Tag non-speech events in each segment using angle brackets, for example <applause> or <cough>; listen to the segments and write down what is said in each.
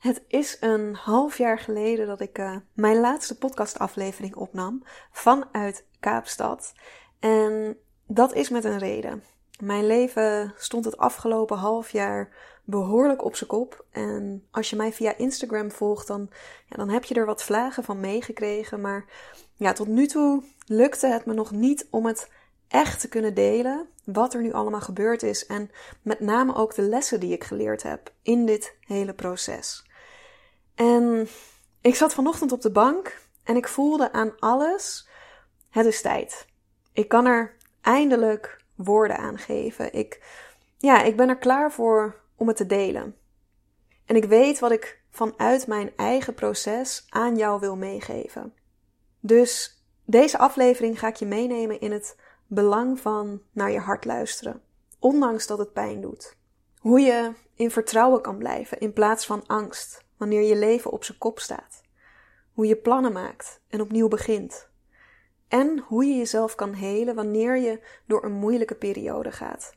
Het is een half jaar geleden dat ik uh, mijn laatste podcastaflevering opnam vanuit Kaapstad. En dat is met een reden. Mijn leven stond het afgelopen half jaar behoorlijk op zijn kop. En als je mij via Instagram volgt, dan, ja, dan heb je er wat vlagen van meegekregen. Maar ja, tot nu toe lukte het me nog niet om het echt te kunnen delen. Wat er nu allemaal gebeurd is. En met name ook de lessen die ik geleerd heb in dit hele proces. En ik zat vanochtend op de bank en ik voelde aan alles: het is tijd. Ik kan er eindelijk woorden aan geven. Ik, ja, ik ben er klaar voor om het te delen. En ik weet wat ik vanuit mijn eigen proces aan jou wil meegeven. Dus deze aflevering ga ik je meenemen in het belang van naar je hart luisteren, ondanks dat het pijn doet. Hoe je in vertrouwen kan blijven in plaats van angst wanneer je leven op zijn kop staat. Hoe je plannen maakt en opnieuw begint. En hoe je jezelf kan helen wanneer je door een moeilijke periode gaat.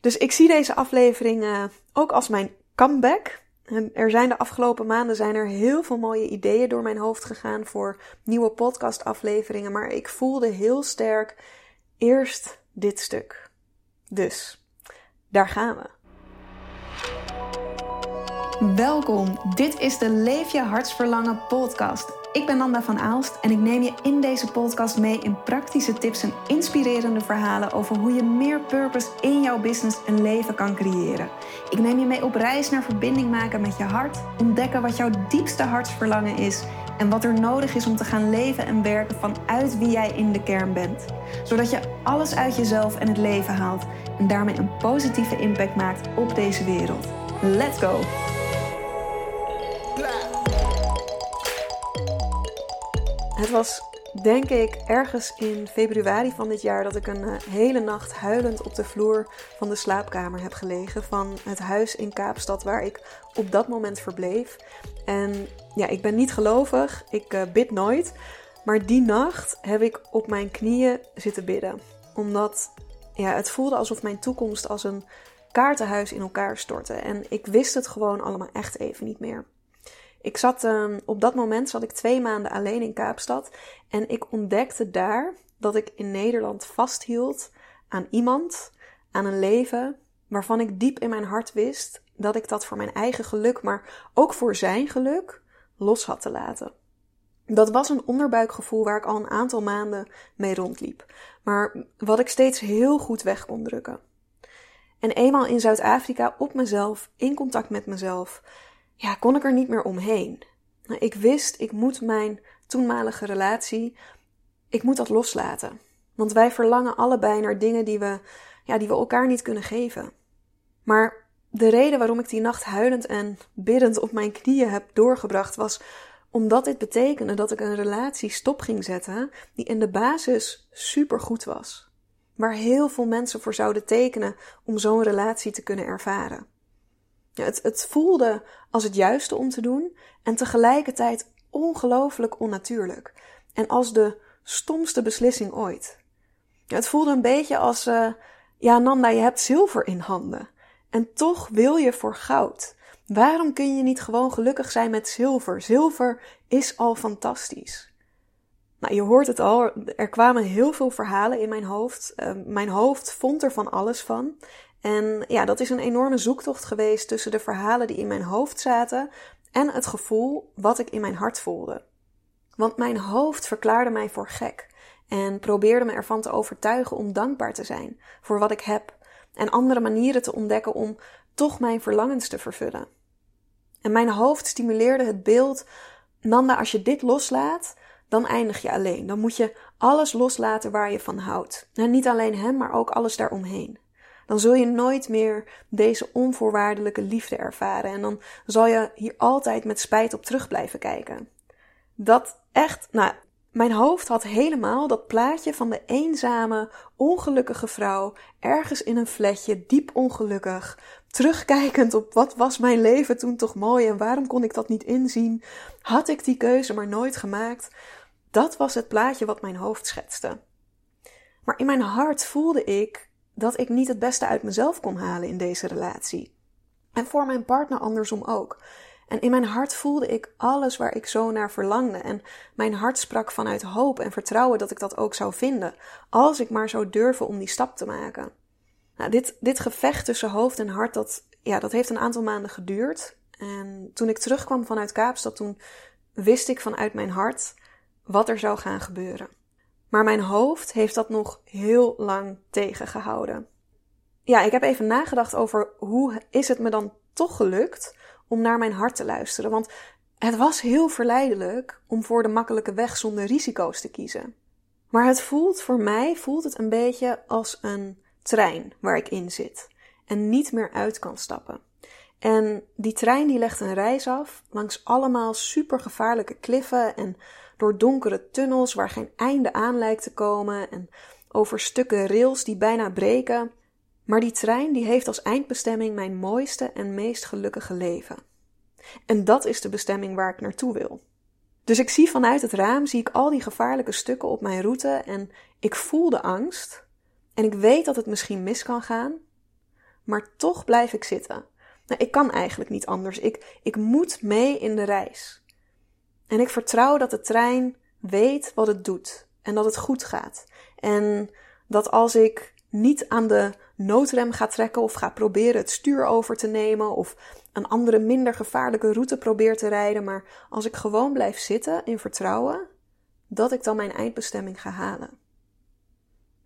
Dus ik zie deze aflevering uh, ook als mijn comeback. En er zijn de afgelopen maanden zijn er heel veel mooie ideeën door mijn hoofd gegaan voor nieuwe podcastafleveringen. Maar ik voelde heel sterk eerst dit stuk. Dus, daar gaan we. Welkom, dit is de Leef je hartsverlangen podcast. Ik ben Nanda van Aalst en ik neem je in deze podcast mee in praktische tips en inspirerende verhalen over hoe je meer purpose in jouw business en leven kan creëren. Ik neem je mee op reis naar verbinding maken met je hart, ontdekken wat jouw diepste hartsverlangen is en wat er nodig is om te gaan leven en werken vanuit wie jij in de kern bent. Zodat je alles uit jezelf en het leven haalt en daarmee een positieve impact maakt op deze wereld. Let's go! Het was denk ik ergens in februari van dit jaar dat ik een eh, hele nacht huilend op de vloer van de slaapkamer heb gelegen van het huis in Kaapstad waar ik op dat moment verbleef. En ja, ik ben niet gelovig, ik uh, bid nooit, maar die nacht heb ik op mijn knieën zitten bidden. Omdat ja, het voelde alsof mijn toekomst als een kaartenhuis in elkaar stortte en ik wist het gewoon allemaal echt even niet meer. Ik zat uh, op dat moment zat ik twee maanden alleen in Kaapstad en ik ontdekte daar dat ik in Nederland vasthield aan iemand, aan een leven waarvan ik diep in mijn hart wist dat ik dat voor mijn eigen geluk, maar ook voor zijn geluk los had te laten. Dat was een onderbuikgevoel waar ik al een aantal maanden mee rondliep, maar wat ik steeds heel goed weg kon drukken. En eenmaal in Zuid-Afrika op mezelf, in contact met mezelf, ja, kon ik er niet meer omheen. Nou, ik wist, ik moet mijn toenmalige relatie, ik moet dat loslaten. Want wij verlangen allebei naar dingen die we, ja, die we elkaar niet kunnen geven. Maar de reden waarom ik die nacht huilend en biddend op mijn knieën heb doorgebracht was omdat dit betekende dat ik een relatie stop ging zetten die in de basis supergoed was. Waar heel veel mensen voor zouden tekenen om zo'n relatie te kunnen ervaren. Het, voelde als het juiste om te doen en tegelijkertijd ongelooflijk onnatuurlijk. En als de stomste beslissing ooit. Het voelde een beetje als, uh, ja Nanda, je hebt zilver in handen. En toch wil je voor goud. Waarom kun je niet gewoon gelukkig zijn met zilver? Zilver is al fantastisch. Nou, je hoort het al, er kwamen heel veel verhalen in mijn hoofd. Uh, mijn hoofd vond er van alles van. En ja, dat is een enorme zoektocht geweest tussen de verhalen die in mijn hoofd zaten en het gevoel wat ik in mijn hart voelde. Want mijn hoofd verklaarde mij voor gek en probeerde me ervan te overtuigen om dankbaar te zijn voor wat ik heb en andere manieren te ontdekken om toch mijn verlangens te vervullen. En mijn hoofd stimuleerde het beeld: Nanda, als je dit loslaat, dan eindig je alleen. Dan moet je alles loslaten waar je van houdt. En niet alleen hem, maar ook alles daaromheen dan zul je nooit meer deze onvoorwaardelijke liefde ervaren. En dan zal je hier altijd met spijt op terug blijven kijken. Dat echt, nou, mijn hoofd had helemaal dat plaatje van de eenzame, ongelukkige vrouw, ergens in een flatje, diep ongelukkig, terugkijkend op wat was mijn leven toen toch mooi en waarom kon ik dat niet inzien? Had ik die keuze maar nooit gemaakt? Dat was het plaatje wat mijn hoofd schetste. Maar in mijn hart voelde ik dat ik niet het beste uit mezelf kon halen in deze relatie. En voor mijn partner andersom ook. En in mijn hart voelde ik alles waar ik zo naar verlangde. En mijn hart sprak vanuit hoop en vertrouwen dat ik dat ook zou vinden, als ik maar zou durven om die stap te maken. Nou, dit, dit gevecht tussen hoofd en hart, dat, ja, dat heeft een aantal maanden geduurd. En toen ik terugkwam vanuit Kaapstad, toen wist ik vanuit mijn hart wat er zou gaan gebeuren. Maar mijn hoofd heeft dat nog heel lang tegengehouden. Ja, ik heb even nagedacht over hoe is het me dan toch gelukt om naar mijn hart te luisteren. Want het was heel verleidelijk om voor de makkelijke weg zonder risico's te kiezen. Maar het voelt voor mij voelt het een beetje als een trein waar ik in zit en niet meer uit kan stappen. En die trein die legt een reis af langs allemaal supergevaarlijke kliffen en door donkere tunnels waar geen einde aan lijkt te komen en over stukken rails die bijna breken. Maar die trein die heeft als eindbestemming mijn mooiste en meest gelukkige leven. En dat is de bestemming waar ik naartoe wil. Dus ik zie vanuit het raam zie ik al die gevaarlijke stukken op mijn route en ik voel de angst en ik weet dat het misschien mis kan gaan, maar toch blijf ik zitten. Nou, ik kan eigenlijk niet anders. Ik, ik moet mee in de reis. En ik vertrouw dat de trein weet wat het doet en dat het goed gaat. En dat als ik niet aan de noodrem ga trekken of ga proberen het stuur over te nemen of een andere minder gevaarlijke route probeer te rijden, maar als ik gewoon blijf zitten in vertrouwen, dat ik dan mijn eindbestemming ga halen.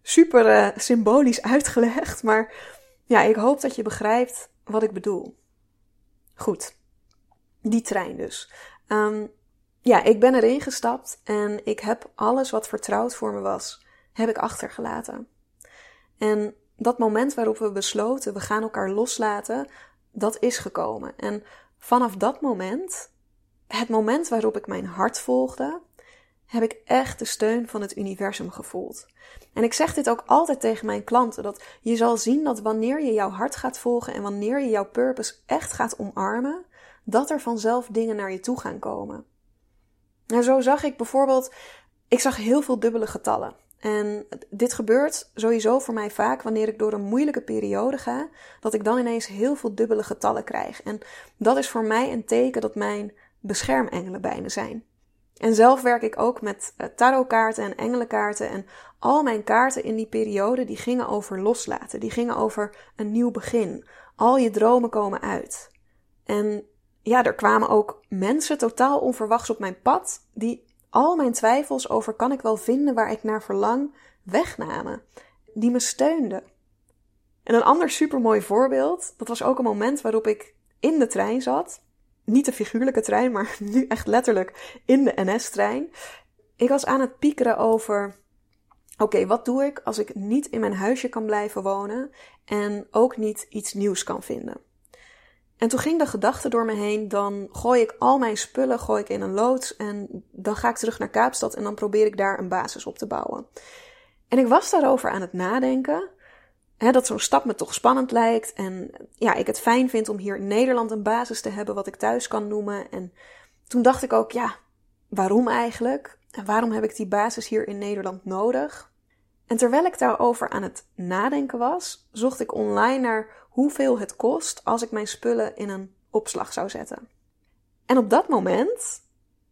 Super uh, symbolisch <laughs> uitgelegd, maar ja, ik hoop dat je begrijpt wat ik bedoel. Goed, die trein dus. Um, ja, ik ben erin gestapt en ik heb alles wat vertrouwd voor me was, heb ik achtergelaten. En dat moment waarop we besloten, we gaan elkaar loslaten, dat is gekomen. En vanaf dat moment, het moment waarop ik mijn hart volgde, heb ik echt de steun van het universum gevoeld. En ik zeg dit ook altijd tegen mijn klanten: dat je zal zien dat wanneer je jouw hart gaat volgen en wanneer je jouw purpose echt gaat omarmen, dat er vanzelf dingen naar je toe gaan komen. En zo zag ik bijvoorbeeld, ik zag heel veel dubbele getallen. En dit gebeurt sowieso voor mij vaak wanneer ik door een moeilijke periode ga, dat ik dan ineens heel veel dubbele getallen krijg. En dat is voor mij een teken dat mijn beschermengelen bij me zijn. En zelf werk ik ook met eh, tarotkaarten en engelenkaarten. En al mijn kaarten in die periode die gingen over loslaten. Die gingen over een nieuw begin. Al je dromen komen uit. En ja, er kwamen ook mensen totaal onverwachts op mijn pad. Die al mijn twijfels over kan ik wel vinden waar ik naar verlang wegnamen. Die me steunden. En een ander supermooi voorbeeld. Dat was ook een moment waarop ik in de trein zat niet de figuurlijke trein, maar <laughs> nu echt letterlijk in de NS-trein. Ik was aan het piekeren over: oké, wat doe ik als ik niet in mijn huisje kan blijven wonen en ook niet iets nieuws kan vinden? En toen ging de gedachte door me heen: dan gooi ik al mijn spullen gooi ik in een loods en dan ga ik terug naar Kaapstad en dan probeer ik daar een basis op te bouwen. En ik was daarover aan het nadenken dat zo'n stap me toch spannend lijkt. En ja, ik het fijn vind om hier in Nederland een basis te hebben wat ik thuis kan noemen. En toen dacht ik ook, ja, waarom eigenlijk? En waarom heb ik die basis hier in Nederland nodig? En terwijl ik daarover aan het nadenken was, zocht ik online naar hoeveel het kost als ik mijn spullen in een opslag zou zetten. En op dat moment,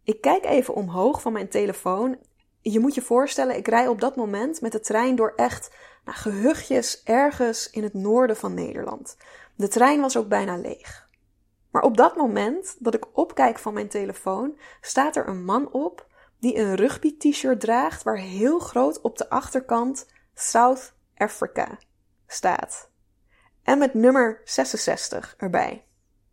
ik kijk even omhoog van mijn telefoon. Je moet je voorstellen, ik rij op dat moment met de trein door echt naar gehuchtjes ergens in het noorden van Nederland. De trein was ook bijna leeg. Maar op dat moment dat ik opkijk van mijn telefoon, staat er een man op die een rugby-t-shirt draagt waar heel groot op de achterkant South Africa staat. En met nummer 66 erbij.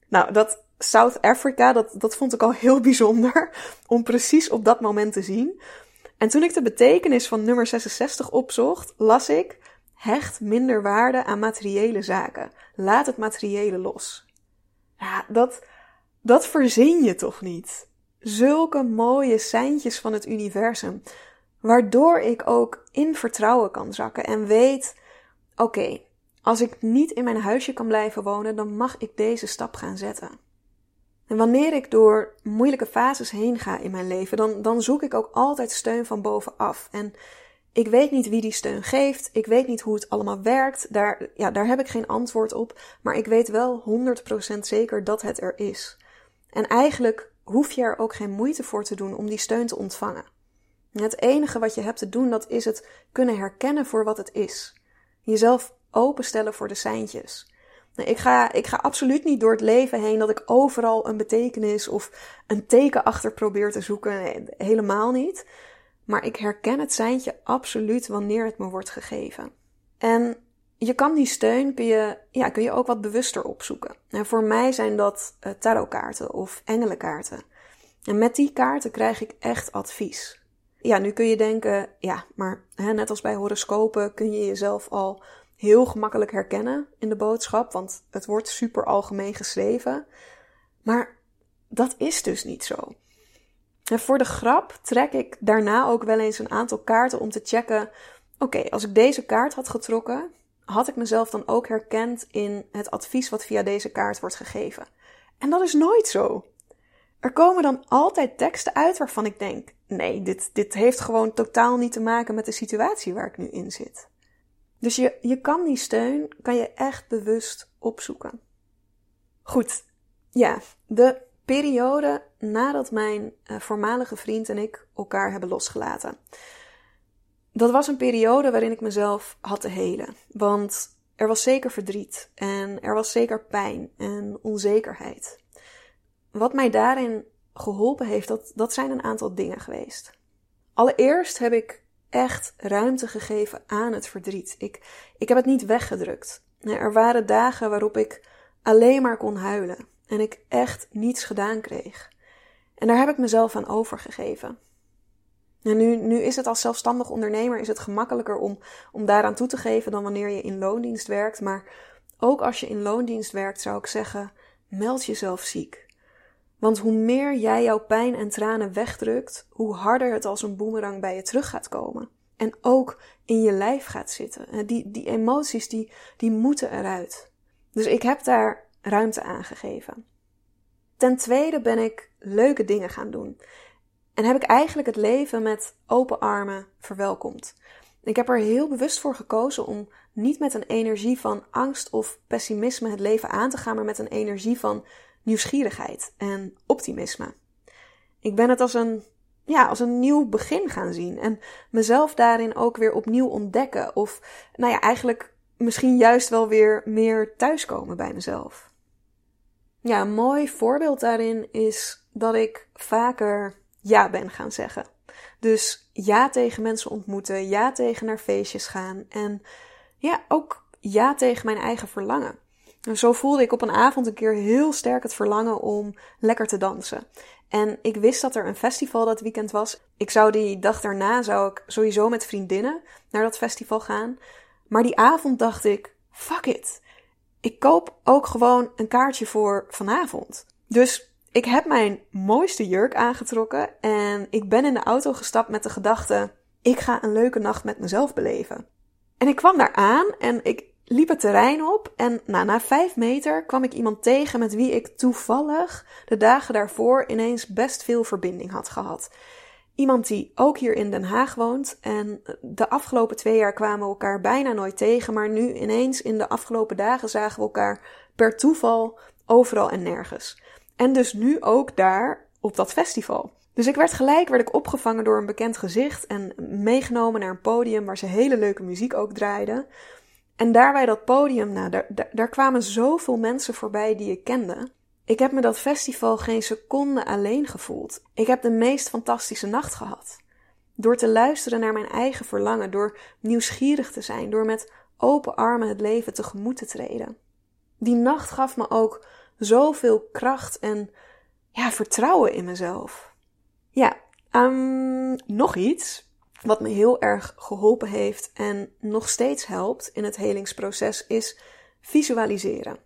Nou, dat South Africa, dat, dat vond ik al heel <laughs> bijzonder om precies op dat moment te zien. En toen ik de betekenis van nummer 66 opzocht, las ik: hecht minder waarde aan materiële zaken. Laat het materiële los. Ja, dat, dat verzin je toch niet? Zulke mooie seintjes van het universum, waardoor ik ook in vertrouwen kan zakken en weet: oké, als ik niet in mijn huisje kan blijven wonen, dan mag ik deze stap gaan zetten. En wanneer ik door moeilijke fases heen ga in mijn leven, dan, dan zoek ik ook altijd steun van bovenaf. En ik weet niet wie die steun geeft. Ik weet niet hoe het allemaal werkt. Daar, ja, daar heb ik geen antwoord op. Maar ik weet wel 100% zeker dat het er is. En eigenlijk hoef je er ook geen moeite voor te doen om die steun te ontvangen. Het enige wat je hebt te doen, dat is het kunnen herkennen voor wat het is. Jezelf openstellen voor de seintjes. Ik ga, ik ga absoluut niet door het leven heen dat ik overal een betekenis of een teken achter probeer te zoeken. Helemaal niet. Maar ik herken het seintje absoluut wanneer het me wordt gegeven. En je kan die steun kun je, ja, kun je ook wat bewuster opzoeken. En voor mij zijn dat uh, tarotkaarten of engelenkaarten. En met die kaarten krijg ik echt advies. Ja, nu kun je denken, ja, maar hè, net als bij horoscopen kun je jezelf al heel gemakkelijk herkennen in de boodschap, want het wordt super algemeen geschreven. Maar dat is dus niet zo. En voor de grap trek ik daarna ook wel eens een aantal kaarten om te checken. Oké, als ik deze kaart had getrokken, had ik mezelf dan ook herkend in het advies wat via deze kaart wordt gegeven? En dat is nooit zo. Er komen dan altijd teksten uit waarvan ik denk: nee, dit, dit heeft gewoon totaal niet te maken met de situatie waar ik nu in zit. Dus je, je kan die steun, kan je echt bewust opzoeken. Goed, ja, de periode nadat mijn uh, voormalige vriend en ik elkaar hebben losgelaten. Dat was een periode waarin ik mezelf had te helen. Want er was zeker verdriet en er was zeker pijn en onzekerheid. Wat mij daarin geholpen heeft, dat, dat zijn een aantal dingen geweest. Allereerst heb ik echt ruimte gegeven aan het verdriet. Ik, ik heb het niet weggedrukt. Er waren dagen waarop ik alleen maar kon huilen en ik echt niets gedaan kreeg. En daar heb ik mezelf aan overgegeven. En nu, nu is het als zelfstandig ondernemer is het gemakkelijker om, om daaraan toe te geven dan wanneer je in loondienst werkt. Maar ook als je in loondienst werkt, zou ik zeggen: meld jezelf ziek. Want hoe meer jij jouw pijn en tranen wegdrukt, hoe harder het als een boemerang bij je terug gaat komen. En ook in je lijf gaat zitten. Die, die emoties, die, die moeten eruit. Dus ik heb daar ruimte aan gegeven. Ten tweede ben ik leuke dingen gaan doen. En heb ik eigenlijk het leven met open armen verwelkomd. Ik heb er heel bewust voor gekozen om niet met een energie van angst of pessimisme het leven aan te gaan, maar met een energie van nieuwsgierigheid en optimisme. Ik ben het als een, ja, als een nieuw begin gaan zien en mezelf daarin ook weer opnieuw ontdekken. Of, nou ja, eigenlijk misschien juist wel weer meer thuiskomen bij mezelf. Ja, een mooi voorbeeld daarin is dat ik vaker ja ben gaan zeggen. Dus ja tegen mensen ontmoeten, ja tegen naar feestjes gaan en ja, ook ja tegen mijn eigen verlangen. En zo voelde ik op een avond een keer heel sterk het verlangen om lekker te dansen. En ik wist dat er een festival dat weekend was. Ik zou die dag daarna zou ik sowieso met vriendinnen naar dat festival gaan. Maar die avond dacht ik, fuck it. Ik koop ook gewoon een kaartje voor vanavond. Dus ik heb mijn mooiste jurk aangetrokken en ik ben in de auto gestapt met de gedachte: ik ga een leuke nacht met mezelf beleven. En ik kwam daar aan en ik liep het terrein op en nou, na vijf meter kwam ik iemand tegen met wie ik toevallig de dagen daarvoor ineens best veel verbinding had gehad. Iemand die ook hier in Den Haag woont en de afgelopen twee jaar kwamen we elkaar bijna nooit tegen, maar nu ineens in de afgelopen dagen zagen we elkaar per toeval overal en nergens. En dus nu ook daar op dat festival. Dus ik werd gelijk werd ik opgevangen door een bekend gezicht en meegenomen naar een podium waar ze hele leuke muziek ook draaiden. En daar bij dat podium, nou, daar, daar, kwamen zoveel mensen voorbij die ik kende. Ik heb me dat festival geen seconde alleen gevoeld. Ik heb de meest fantastische nacht gehad. Door te luisteren naar mijn eigen verlangen, door nieuwsgierig te zijn, door met open armen het leven tegemoet te treden. Die nacht gaf me ook zoveel kracht en ja, vertrouwen in mezelf. Ja, um, nog iets wat me heel erg geholpen heeft en nog steeds helpt in het helingsproces is visualiseren.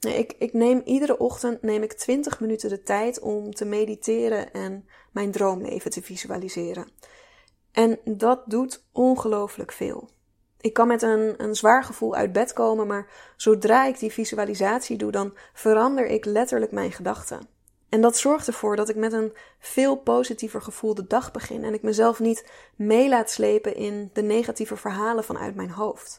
Ik, ik neem iedere ochtend neem ik 20 minuten de tijd om te mediteren en mijn droomleven te visualiseren. En dat doet ongelooflijk veel. Ik kan met een, een zwaar gevoel uit bed komen, maar zodra ik die visualisatie doe, dan verander ik letterlijk mijn gedachten. En dat zorgt ervoor dat ik met een veel positiever gevoel de dag begin en ik mezelf niet mee laat slepen in de negatieve verhalen vanuit mijn hoofd.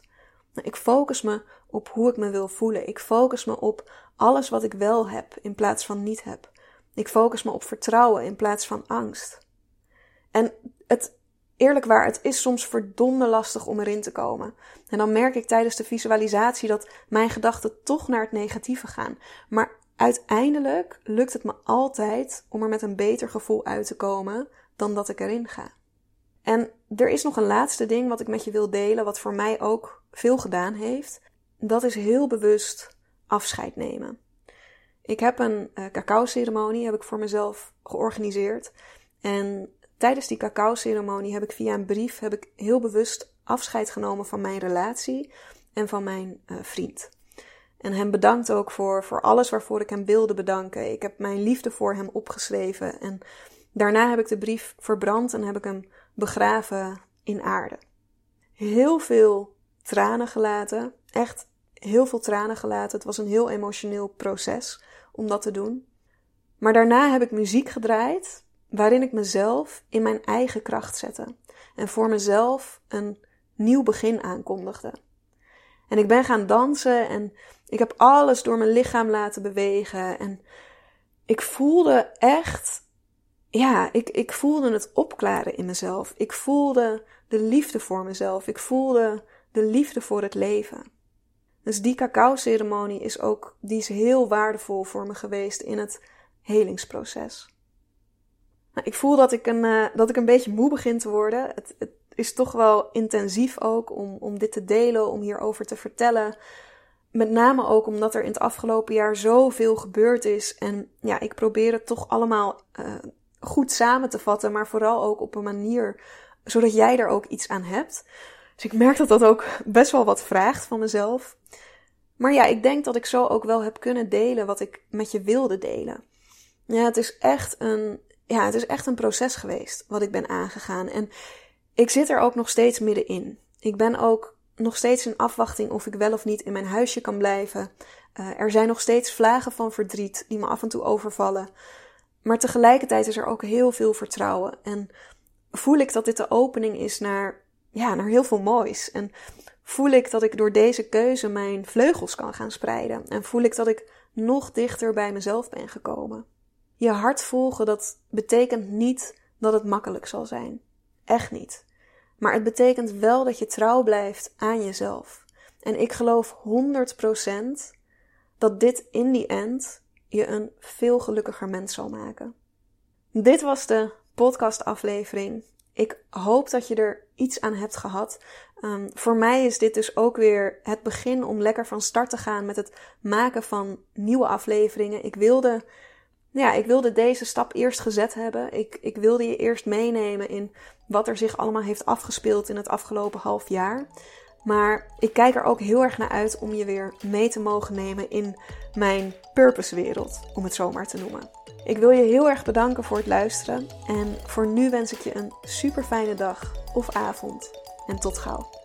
Ik focus me op hoe ik me wil voelen. Ik focus me op alles wat ik wel heb in plaats van niet heb. Ik focus me op vertrouwen in plaats van angst. En het, eerlijk waar, het is soms verdomde lastig om erin te komen. En dan merk ik tijdens de visualisatie dat mijn gedachten toch naar het negatieve gaan. Maar uiteindelijk lukt het me altijd om er met een beter gevoel uit te komen dan dat ik erin ga. En er is nog een laatste ding wat ik met je wil delen, wat voor mij ook veel gedaan heeft. Dat is heel bewust afscheid nemen. Ik heb een uh, cacao-ceremonie heb ik voor mezelf georganiseerd. En tijdens die cacao-ceremonie heb ik via een brief heb ik heel bewust afscheid genomen van mijn relatie en van mijn uh, vriend. En hem bedankt ook voor, voor alles waarvoor ik hem wilde bedanken. Ik heb mijn liefde voor hem opgeschreven. En daarna heb ik de brief verbrand en heb ik hem begraven in aarde. Heel veel tranen gelaten. Echt heel veel tranen gelaten. Het was een heel emotioneel proces om dat te doen. Maar daarna heb ik muziek gedraaid waarin ik mezelf in mijn eigen kracht zette en voor mezelf een nieuw begin aankondigde. En ik ben gaan dansen en ik heb alles door mijn lichaam laten bewegen en ik voelde echt, ja, ik, ik voelde het opklaren in mezelf. Ik voelde de liefde voor mezelf. Ik voelde de liefde voor het leven. Dus die cacao-ceremonie is ook, die is heel waardevol voor me geweest in het helingsproces. Nou, ik voel dat ik, een, uh, dat ik een beetje moe begin te worden. Het is toch wel intensief ook om, om dit te delen, om hierover te vertellen. Met name ook omdat er in het afgelopen jaar zoveel gebeurd is. En ja, ik probeer het toch allemaal uh, goed samen te vatten, maar vooral ook op een manier zodat jij er ook iets aan hebt. Dus ik merk dat dat ook best wel wat vraagt van mezelf. Maar ja, ik denk dat ik zo ook wel heb kunnen delen wat ik met je wilde delen. Ja, het is echt een, ja, het is echt een proces geweest wat ik ben aangegaan. En ik zit er ook nog steeds middenin. Ik ben ook nog steeds in afwachting of ik wel of niet in mijn huisje kan blijven. Uh, er zijn nog steeds vlagen van verdriet die me af en toe overvallen. Maar tegelijkertijd is er ook heel veel vertrouwen. En voel ik dat dit de opening is naar, ja, naar heel veel moois. En voel ik dat ik door deze keuze mijn vleugels kan gaan spreiden. En voel ik dat ik nog dichter bij mezelf ben gekomen. Je hart volgen, dat betekent niet dat het makkelijk zal zijn. Echt niet. Maar het betekent wel dat je trouw blijft aan jezelf. En ik geloof 100% dat dit in die end je een veel gelukkiger mens zal maken. Dit was de podcastaflevering. Ik hoop dat je er iets aan hebt gehad. Um, voor mij is dit dus ook weer het begin om lekker van start te gaan met het maken van nieuwe afleveringen. Ik wilde ja, ik wilde deze stap eerst gezet hebben. Ik, ik wilde je eerst meenemen in wat er zich allemaal heeft afgespeeld in het afgelopen half jaar. Maar ik kijk er ook heel erg naar uit om je weer mee te mogen nemen in mijn purpose-wereld, om het zo maar te noemen. Ik wil je heel erg bedanken voor het luisteren. En voor nu wens ik je een super fijne dag of avond. En tot gauw.